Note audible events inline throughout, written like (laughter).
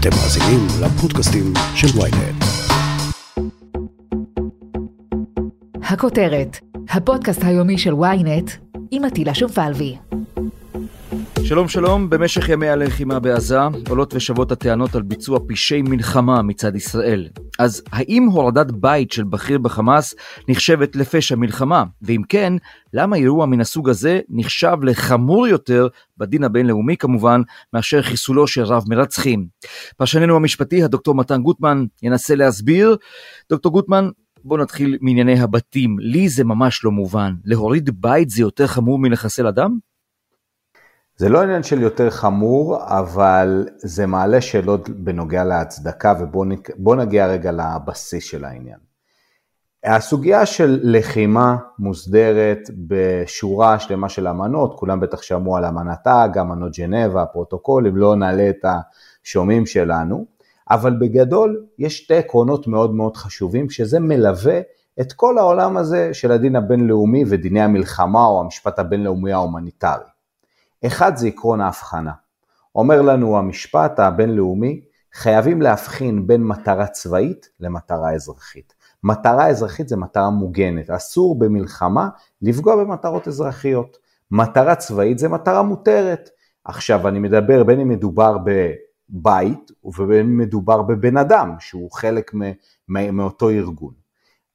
אתם מאזינים לפודקאסטים של ויינט. הכותרת, הפודקאסט היומי של ויינט עם עטילה שומפלבי. שלום שלום, במשך ימי הלחימה בעזה עולות ושבות הטענות על ביצוע פשעי מלחמה מצד ישראל. אז האם הורדת בית של בכיר בחמאס נחשבת לפשע מלחמה? ואם כן, למה אירוע מן הסוג הזה נחשב לחמור יותר, בדין הבינלאומי כמובן, מאשר חיסולו של רב מרצחים? פרשננו המשפטי, הדוקטור מתן גוטמן, ינסה להסביר. דוקטור גוטמן, בואו נתחיל מענייני הבתים. לי זה ממש לא מובן. להוריד בית זה יותר חמור מלחסל אדם? זה לא עניין של יותר חמור, אבל זה מעלה שאלות בנוגע להצדקה, ובואו נגיע רגע לבסיס של העניין. הסוגיה של לחימה מוסדרת בשורה שלמה של אמנות, כולם בטח שמעו על אמנת האג, אמנות ג'נבה, הפרוטוקולים, לא נלאה את השומעים שלנו, אבל בגדול יש שתי עקרונות מאוד מאוד חשובים, שזה מלווה את כל העולם הזה של הדין הבינלאומי ודיני המלחמה או המשפט הבינלאומי ההומניטרי. אחד זה עקרון ההבחנה. אומר לנו המשפט הבינלאומי, חייבים להבחין בין מטרה צבאית למטרה אזרחית. מטרה אזרחית זה מטרה מוגנת, אסור במלחמה לפגוע במטרות אזרחיות. מטרה צבאית זה מטרה מותרת. עכשיו אני מדבר בין אם מדובר בבית ובין אם מדובר בבן אדם שהוא חלק מאותו ארגון.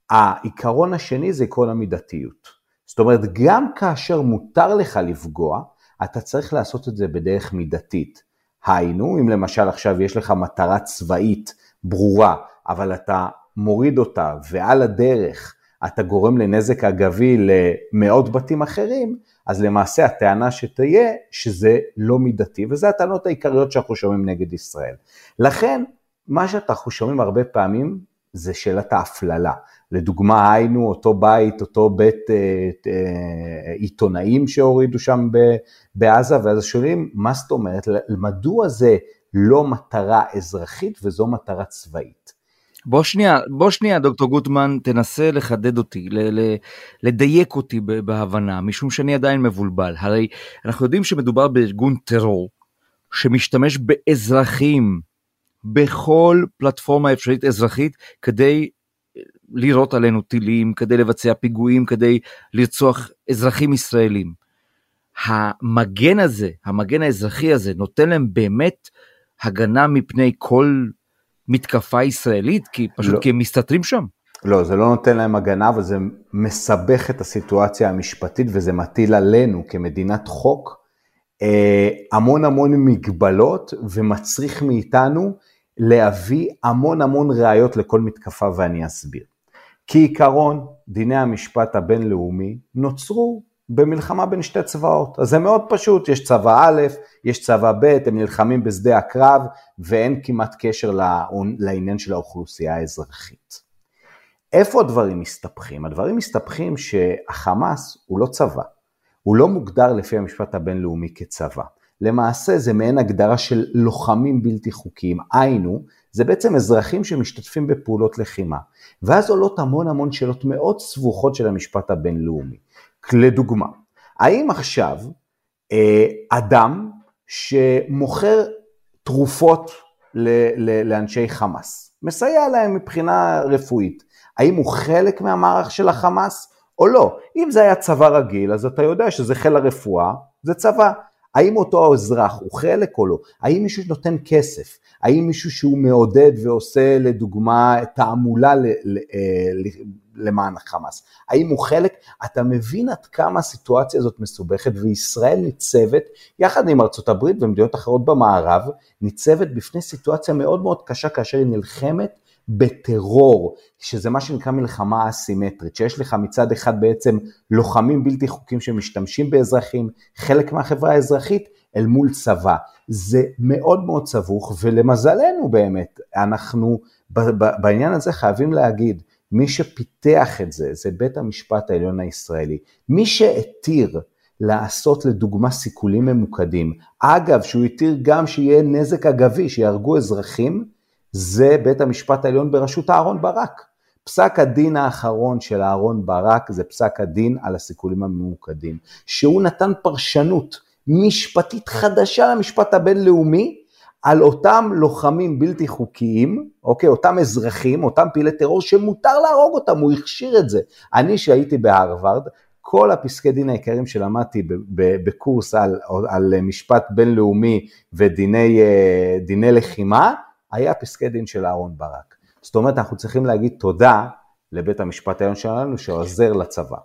העיקרון השני זה עקרון המידתיות. זאת אומרת, גם כאשר מותר לך לפגוע, אתה צריך לעשות את זה בדרך מידתית. היינו, אם למשל עכשיו יש לך מטרה צבאית ברורה, אבל אתה מוריד אותה ועל הדרך אתה גורם לנזק אגבי למאות בתים אחרים, אז למעשה הטענה שתהיה שזה לא מידתי, וזה הטענות העיקריות שאנחנו שומעים נגד ישראל. לכן, מה שאנחנו שומעים הרבה פעמים זה שאלת ההפללה. לדוגמה, היינו אותו בית, אותו בית אה, אה, עיתונאים שהורידו שם בעזה, ואז שואלים, מה זאת אומרת, מדוע זה לא מטרה אזרחית וזו מטרה צבאית? בוא שנייה, בוא שנייה, דוקטור גוטמן, תנסה לחדד אותי, ל- ל- לדייק אותי בהבנה, משום שאני עדיין מבולבל. הרי אנחנו יודעים שמדובר בארגון טרור שמשתמש באזרחים בכל פלטפורמה אפשרית אזרחית כדי לירות עלינו טילים, כדי לבצע פיגועים, כדי לרצוח אזרחים ישראלים. המגן הזה, המגן האזרחי הזה, נותן להם באמת הגנה מפני כל מתקפה ישראלית? כי פשוט לא. כי הם מסתתרים שם. לא, זה לא נותן להם הגנה, אבל זה מסבך את הסיטואציה המשפטית וזה מטיל עלינו כמדינת חוק אה, המון המון מגבלות ומצריך מאיתנו להביא המון המון ראיות לכל מתקפה ואני אסביר. כעיקרון, דיני המשפט הבינלאומי נוצרו במלחמה בין שתי צבאות. אז זה מאוד פשוט, יש צבא א', יש צבא ב', הם נלחמים בשדה הקרב ואין כמעט קשר לעניין של האוכלוסייה האזרחית. איפה הדברים מסתבכים? הדברים מסתבכים שהחמאס הוא לא צבא, הוא לא מוגדר לפי המשפט הבינלאומי כצבא. למעשה זה מעין הגדרה של לוחמים בלתי חוקיים, היינו, זה בעצם אזרחים שמשתתפים בפעולות לחימה. ואז עולות המון המון שאלות מאוד סבוכות של המשפט הבינלאומי. לדוגמה, האם עכשיו אה, אדם שמוכר תרופות לאנשי חמאס, מסייע להם מבחינה רפואית, האם הוא חלק מהמערך של החמאס או לא? אם זה היה צבא רגיל, אז אתה יודע שזה חיל הרפואה, זה צבא. האם אותו האזרח הוא חלק או לא? האם מישהו נותן כסף? האם מישהו שהוא מעודד ועושה לדוגמה תעמולה אה, למען החמאס? האם הוא חלק? אתה מבין עד כמה הסיטואציה הזאת מסובכת וישראל ניצבת, יחד עם ארצות הברית ומדינות אחרות במערב, ניצבת בפני סיטואציה מאוד מאוד קשה כאשר היא נלחמת בטרור, שזה מה שנקרא מלחמה אסימטרית, שיש לך מצד אחד בעצם לוחמים בלתי חוקיים שמשתמשים באזרחים, חלק מהחברה האזרחית, אל מול צבא. זה מאוד מאוד סבוך, ולמזלנו באמת, אנחנו בעניין הזה חייבים להגיד, מי שפיתח את זה, זה בית המשפט העליון הישראלי. מי שהתיר לעשות לדוגמה סיכולים ממוקדים, אגב, שהוא התיר גם שיהיה נזק אגבי, שיהרגו אזרחים, זה בית המשפט העליון בראשות אהרון ברק. פסק הדין האחרון של אהרון ברק זה פסק הדין על הסיכולים הממוקדים, שהוא נתן פרשנות משפטית חדשה למשפט הבינלאומי על אותם לוחמים בלתי חוקיים, אוקיי, אותם אזרחים, אותם פעילי טרור שמותר להרוג אותם, הוא הכשיר את זה. אני שהייתי בהרווארד, כל הפסקי דין העיקריים שלמדתי בקורס על, על משפט בינלאומי ודיני אה, לחימה, היה פסקי דין של אהרן ברק. זאת אומרת, אנחנו צריכים להגיד תודה לבית המשפט העליון שלנו שעוזר לצבא.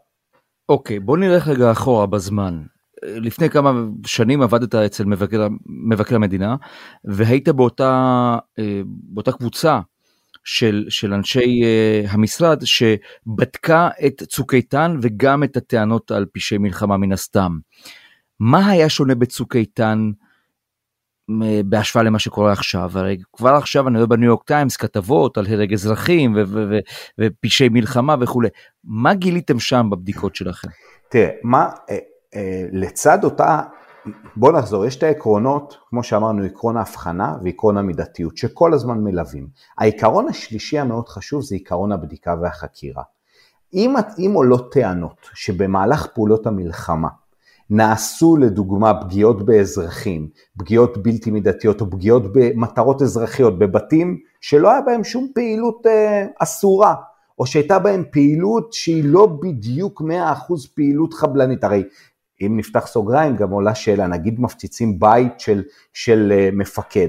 אוקיי, okay, בוא נלך רגע אחורה בזמן. לפני כמה שנים עבדת אצל מבקר, מבקר המדינה והיית באותה, אה, באותה קבוצה של, של אנשי uh, המשרד שבדקה את צוק איתן וגם את הטענות על פשעי מלחמה מן הסתם. מה היה שונה בצוק איתן בהשוואה למה שקורה עכשיו? הרי כבר עכשיו אני רואה בניו יורק טיימס כתבות על הרג אזרחים ופשעי מלחמה וכולי. מה גיליתם שם בבדיקות שלכם? תראה, מה, אה, אה, לצד אותה בוא נחזור, יש את העקרונות, כמו שאמרנו, עקרון ההבחנה ועקרון המידתיות, שכל הזמן מלווים. העיקרון השלישי המאוד חשוב זה עקרון הבדיקה והחקירה. אם, אם עולות טענות שבמהלך פעולות המלחמה נעשו לדוגמה פגיעות באזרחים, פגיעות בלתי מידתיות או פגיעות במטרות אזרחיות, בבתים שלא היה בהם שום פעילות אה, אסורה, או שהייתה בהם פעילות שהיא לא בדיוק 100% פעילות חבלנית. הרי אם נפתח סוגריים, גם עולה שאלה, נגיד מפציצים בית של, של uh, מפקד.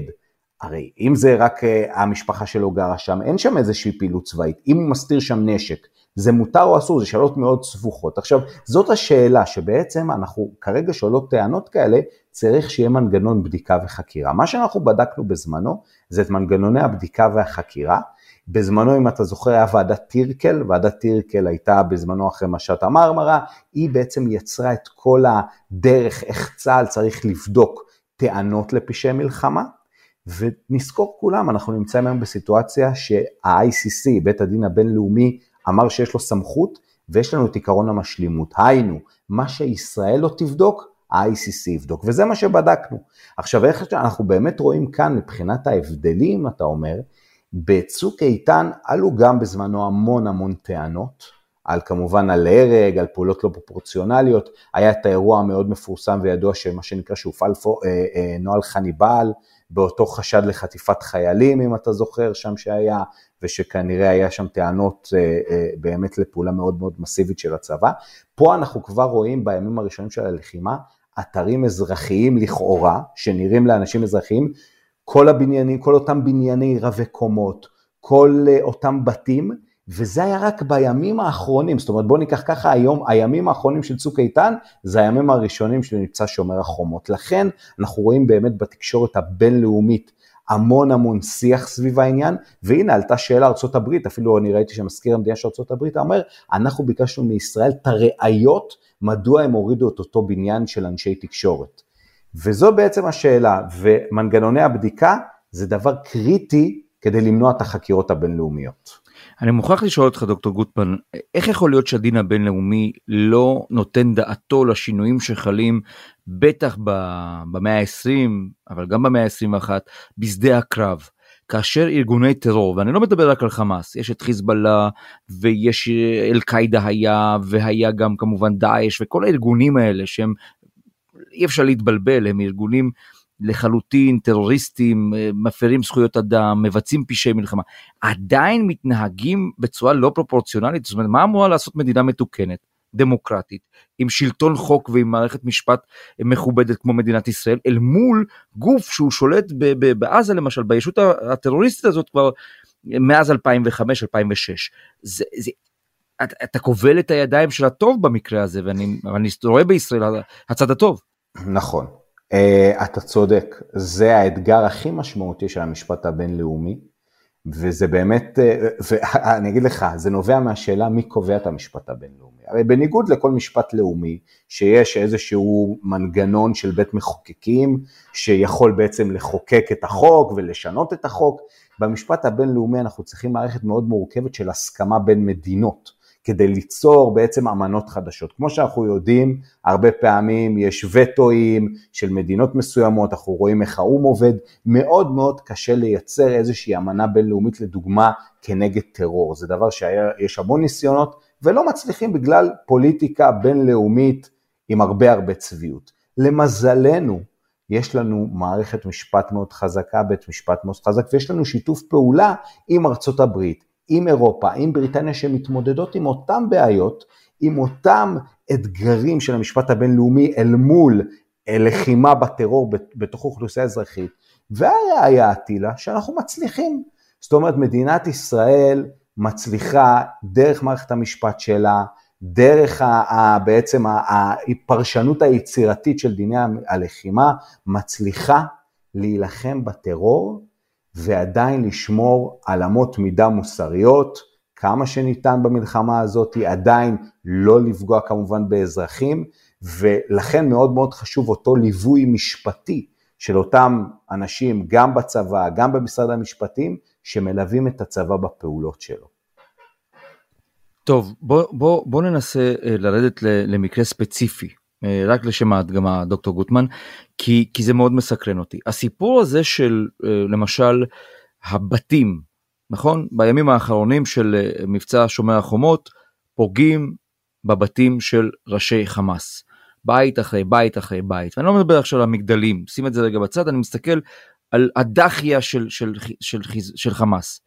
הרי אם זה רק uh, המשפחה שלו גרה שם, אין שם איזושהי פעילות צבאית. אם הוא מסתיר שם נשק, זה מותר או אסור? זה שאלות מאוד סבוכות. עכשיו, זאת השאלה שבעצם אנחנו כרגע שואלות טענות כאלה, צריך שיהיה מנגנון בדיקה וחקירה. מה שאנחנו בדקנו בזמנו, זה את מנגנוני הבדיקה והחקירה. בזמנו, אם אתה זוכר, היה ועדת טירקל, ועדת טירקל הייתה בזמנו אחרי משט המרמרה, היא בעצם יצרה את כל הדרך איך צה"ל צריך לבדוק טענות לפשעי מלחמה, ונזכור כולם, אנחנו נמצאים היום בסיטואציה שה-ICC, בית הדין הבינלאומי, אמר שיש לו סמכות, ויש לנו את עקרון המשלימות. היינו, מה שישראל לא תבדוק, ה-ICC יבדוק, וזה מה שבדקנו. עכשיו, איך אנחנו באמת רואים כאן מבחינת ההבדלים, אתה אומר, בצוק איתן עלו גם בזמנו המון המון טענות, על כמובן על הרג, על פעולות לא פרופורציונליות, היה את האירוע המאוד מפורסם וידוע שמה שנקרא שהופעל אה, אה, נוהל חניבעל, באותו חשד לחטיפת חיילים, אם אתה זוכר, שם שהיה, ושכנראה היה שם טענות אה, אה, באמת לפעולה מאוד מאוד מסיבית של הצבא. פה אנחנו כבר רואים בימים הראשונים של הלחימה, אתרים אזרחיים לכאורה, שנראים לאנשים אזרחיים, כל הבניינים, כל אותם בנייני רבי קומות, כל אה, אותם בתים, וזה היה רק בימים האחרונים, זאת אומרת בואו ניקח ככה היום, הימים האחרונים של צוק איתן, זה הימים הראשונים של מבצע שומר החומות. לכן אנחנו רואים באמת בתקשורת הבינלאומית המון המון שיח סביב העניין, והנה עלתה שאלה ארה"ב, אפילו אני ראיתי שמזכיר המדינה של ארה"ב אומר, אנחנו ביקשנו מישראל את הראיות מדוע הם הורידו את אותו בניין של אנשי תקשורת. וזו בעצם השאלה, ומנגנוני הבדיקה זה דבר קריטי כדי למנוע את החקירות הבינלאומיות. אני מוכרח לשאול אותך דוקטור גוטמן, איך יכול להיות שהדין הבינלאומי לא נותן דעתו לשינויים שחלים בטח במאה ה-20, אבל גם במאה ה-21, בשדה הקרב? כאשר ארגוני טרור, ואני לא מדבר רק על חמאס, יש את חיזבאללה ויש אל-קאעידה היה, והיה גם כמובן דאעש וכל הארגונים האלה שהם אי אפשר להתבלבל, הם ארגונים לחלוטין טרוריסטים, אה, מפרים זכויות אדם, מבצעים פשעי מלחמה, עדיין מתנהגים בצורה לא פרופורציונלית, זאת אומרת, מה אמורה לעשות מדינה מתוקנת, דמוקרטית, עם שלטון חוק ועם מערכת משפט מכובדת כמו מדינת ישראל, אל מול גוף שהוא שולט בעזה למשל, בישות הטרוריסטית הזאת כבר מאז 2005-2006. זה, זה, אתה, כובל את הידיים של הטוב במקרה הזה, ואני, רואה בישראל הצד הטוב. נכון, אתה צודק, זה האתגר הכי משמעותי של המשפט הבינלאומי, וזה באמת, uh, ואני (laughs) אגיד לך, זה נובע מהשאלה מי קובע את המשפט הבינלאומי. הרי בניגוד לכל משפט לאומי, שיש איזשהו מנגנון של בית מחוקקים, שיכול בעצם לחוקק את החוק ולשנות את החוק, במשפט הבינלאומי אנחנו צריכים מערכת מאוד מורכבת של הסכמה בין מדינות. כדי ליצור בעצם אמנות חדשות. כמו שאנחנו יודעים, הרבה פעמים יש וטואים של מדינות מסוימות, אנחנו רואים איך האו"ם עובד, מאוד מאוד קשה לייצר איזושהי אמנה בינלאומית לדוגמה כנגד טרור. זה דבר שיש המון ניסיונות ולא מצליחים בגלל פוליטיקה בינלאומית עם הרבה הרבה צביעות. למזלנו, יש לנו מערכת משפט מאוד חזקה, בית משפט מאוד חזק, ויש לנו שיתוף פעולה עם ארצות הברית, עם אירופה, עם בריטניה, שמתמודדות עם אותן בעיות, עם אותם אתגרים של המשפט הבינלאומי אל מול לחימה בטרור בתוך אוכלוסייה אזרחית, והראיה עטילה שאנחנו מצליחים. זאת אומרת, מדינת ישראל מצליחה דרך מערכת המשפט שלה, דרך ה, ה, בעצם הפרשנות היצירתית של דיני הלחימה, מצליחה להילחם בטרור ועדיין לשמור על אמות מידה מוסריות, כמה שניתן במלחמה הזאת, עדיין לא לפגוע כמובן באזרחים, ולכן מאוד מאוד חשוב אותו ליווי משפטי של אותם אנשים, גם בצבא, גם במשרד המשפטים, שמלווים את הצבא בפעולות שלו. טוב, בוא, בוא, בוא ננסה אה, לרדת למקרה ספציפי, רק לשם ההדגמה, דוקטור גוטמן, כי, כי זה מאוד מסקרן אותי. הסיפור הזה של אה, למשל הבתים, נכון? בימים האחרונים של מבצע שומר החומות, פוגעים בבתים של ראשי חמאס. בית אחרי בית אחרי בית, ואני לא מדבר עכשיו על המגדלים, שים את זה רגע בצד, אני מסתכל על הדחיה של, של, של, של, של חמאס.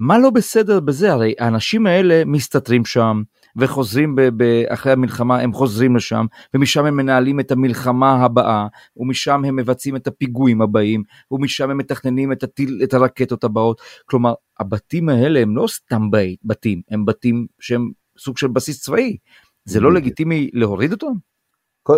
מה לא בסדר בזה? הרי האנשים האלה מסתתרים שם וחוזרים ב- ב- אחרי המלחמה, הם חוזרים לשם, ומשם הם מנהלים את המלחמה הבאה, ומשם הם מבצעים את הפיגועים הבאים, ומשם הם מתכננים את, הטיל, את הרקטות הבאות. כלומר, הבתים האלה הם לא סתם בית, בתים, הם בתים שהם סוג של בסיס צבאי. זה לא לגיטימי להוריד אותם?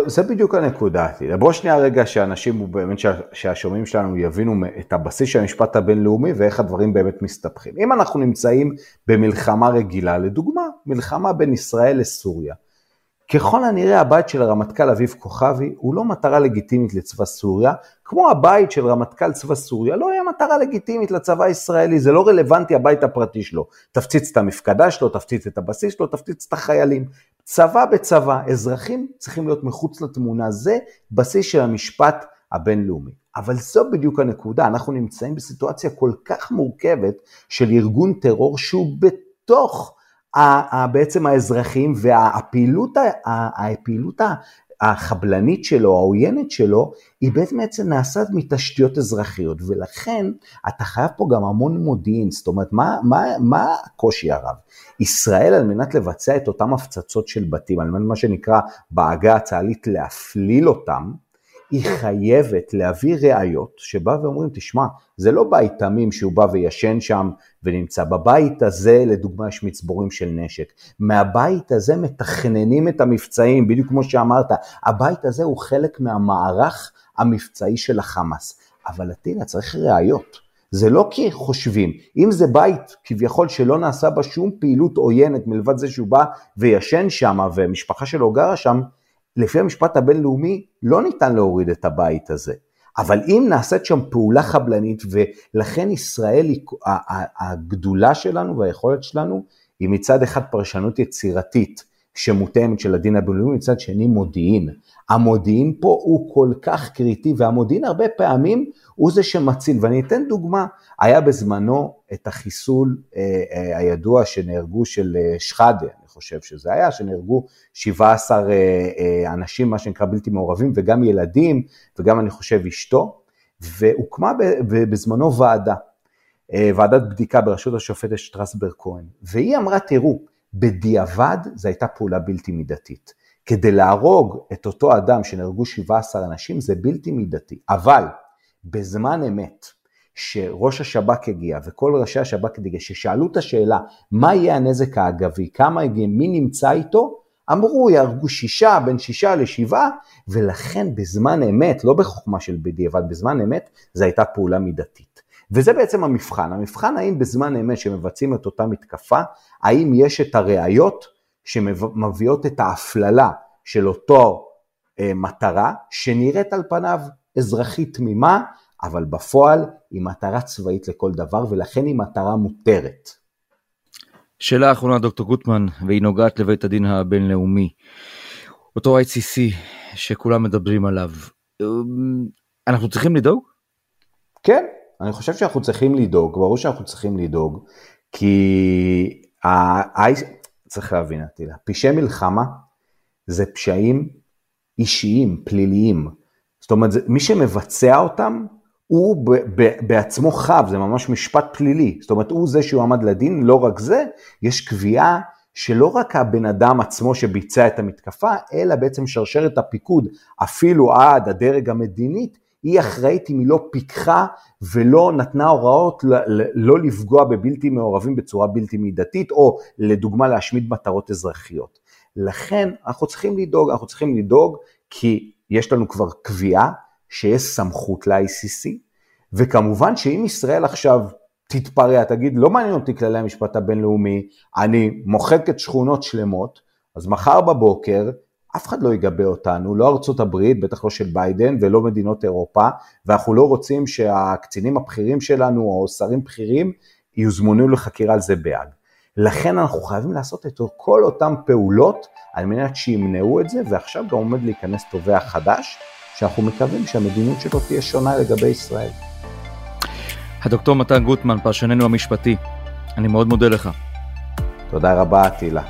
זה בדיוק הנקודה. בוא שנייה רגע שאנשים, באמת שהשומעים שלנו יבינו את הבסיס של המשפט הבינלאומי ואיך הדברים באמת מסתבכים. אם אנחנו נמצאים במלחמה רגילה, לדוגמה, מלחמה בין ישראל לסוריה, ככל הנראה הבית של הרמטכ"ל אביב כוכבי הוא לא מטרה לגיטימית לצבא סוריה, כמו הבית של רמטכ"ל צבא סוריה לא היה מטרה לגיטימית לצבא הישראלי, זה לא רלוונטי הבית הפרטי שלו. תפציץ את המפקדה שלו, תפציץ את הבסיס שלו, תפציץ את החיילים. צבא בצבא, אזרחים צריכים להיות מחוץ לתמונה, זה בסיס של המשפט הבינלאומי. אבל זו בדיוק הנקודה, אנחנו נמצאים בסיטואציה כל כך מורכבת של ארגון טרור שהוא בתוך בעצם האזרחים והפעילות הפעילות החבלנית שלו, העוינת שלו, היא בעצם נעשית מתשתיות אזרחיות, ולכן אתה חייב פה גם המון מודיעין, זאת אומרת, מה, מה, מה הקושי הרב? ישראל על מנת לבצע את אותם הפצצות של בתים, על מנת מה שנקרא בעגה הצה"לית להפליל אותם, היא חייבת להביא ראיות שבא ואומרים, תשמע, זה לא בית תמים שהוא בא וישן שם ונמצא. בבית הזה, לדוגמה, יש מצבורים של נשק. מהבית הזה מתכננים את המבצעים, בדיוק כמו שאמרת, הבית הזה הוא חלק מהמערך המבצעי של החמאס. אבל אטילה, צריך ראיות. זה לא כי חושבים, אם זה בית כביכול שלא נעשה בה שום פעילות עוינת מלבד זה שהוא בא וישן שם ומשפחה שלו גרה שם, לפי המשפט הבינלאומי לא ניתן להוריד את הבית הזה. אבל אם נעשית שם פעולה חבלנית, ולכן ישראל, הגדולה שלנו והיכולת שלנו, היא מצד אחד פרשנות יצירתית שמותאמת של הדין הבינלאומי, מצד שני מודיעין. המודיעין פה הוא כל כך קריטי, והמודיעין הרבה פעמים הוא זה שמציל. ואני אתן דוגמה, היה בזמנו את החיסול אה, אה, הידוע שנהרגו של אה, שחאדה, חושב שזה היה, שנהרגו 17 אה, אה, אנשים, מה שנקרא בלתי מעורבים, וגם ילדים, וגם אני חושב אשתו, והוקמה בזמנו ועדה, ועדת בדיקה בראשות השופטת שטרסברג כהן, והיא אמרה, תראו, בדיעבד זו הייתה פעולה בלתי מידתית. כדי להרוג את אותו אדם שנהרגו 17 אנשים זה בלתי מידתי, אבל בזמן אמת, שראש השב"כ הגיע וכל ראשי השב"כ הגיע, ששאלו את השאלה מה יהיה הנזק האגבי, כמה הגיע, מי נמצא איתו, אמרו יהרגו שישה, בין שישה לשבעה, ולכן בזמן אמת, לא בחוכמה של בדיעבד, בזמן אמת, זו הייתה פעולה מידתית. וזה בעצם המבחן, המבחן האם בזמן אמת שמבצעים את אותה מתקפה, האם יש את הראיות שמביאות את ההפללה של אותו אה, מטרה, שנראית על פניו אזרחית תמימה, אבל בפועל היא מטרה צבאית לכל דבר, ולכן היא מטרה מותרת. שאלה אחרונה, דוקטור גוטמן, והיא נוגעת לבית הדין הבינלאומי. אותו ICC שכולם מדברים עליו, אנחנו צריכים לדאוג? כן, אני חושב שאנחנו צריכים לדאוג, ברור שאנחנו צריכים לדאוג, כי ה... צריך להבין, עטילה, פשעי מלחמה זה פשעים אישיים, פליליים. זאת אומרת, מי שמבצע אותם, הוא ב- ב- בעצמו חב, זה ממש משפט פלילי. זאת אומרת, הוא זה שהוא עמד לדין, לא רק זה, יש קביעה שלא רק הבן אדם עצמו שביצע את המתקפה, אלא בעצם שרשרת הפיקוד, אפילו עד הדרג המדינית, היא אחראית אם היא לא פיקחה ולא נתנה הוראות לא לפגוע בבלתי מעורבים בצורה בלתי מידתית, או לדוגמה להשמיד מטרות אזרחיות. לכן אנחנו צריכים לדאוג, אנחנו צריכים לדאוג כי יש לנו כבר קביעה שיש סמכות ל-ICC, וכמובן שאם ישראל עכשיו תתפרע, תגיד, לא מעניין אותי כללי המשפט הבינלאומי, אני מוחקת שכונות שלמות, אז מחר בבוקר אף אחד לא יגבה אותנו, לא ארצות הברית, בטח לא של ביידן ולא מדינות אירופה, ואנחנו לא רוצים שהקצינים הבכירים שלנו או שרים בכירים יוזמנו לחקירה על זה בהאג. לכן אנחנו חייבים לעשות את כל אותן פעולות על מנת שימנעו את זה, ועכשיו גם עומד להיכנס תובע חדש, שאנחנו מקווים שהמדיניות שלו תהיה שונה לגבי ישראל. הדוקטור מתן גוטמן, פרשננו המשפטי, אני מאוד מודה לך. תודה רבה, אטילה.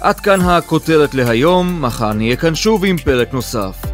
עד כאן הכותרת להיום, מחר נהיה כאן שוב עם פרק נוסף.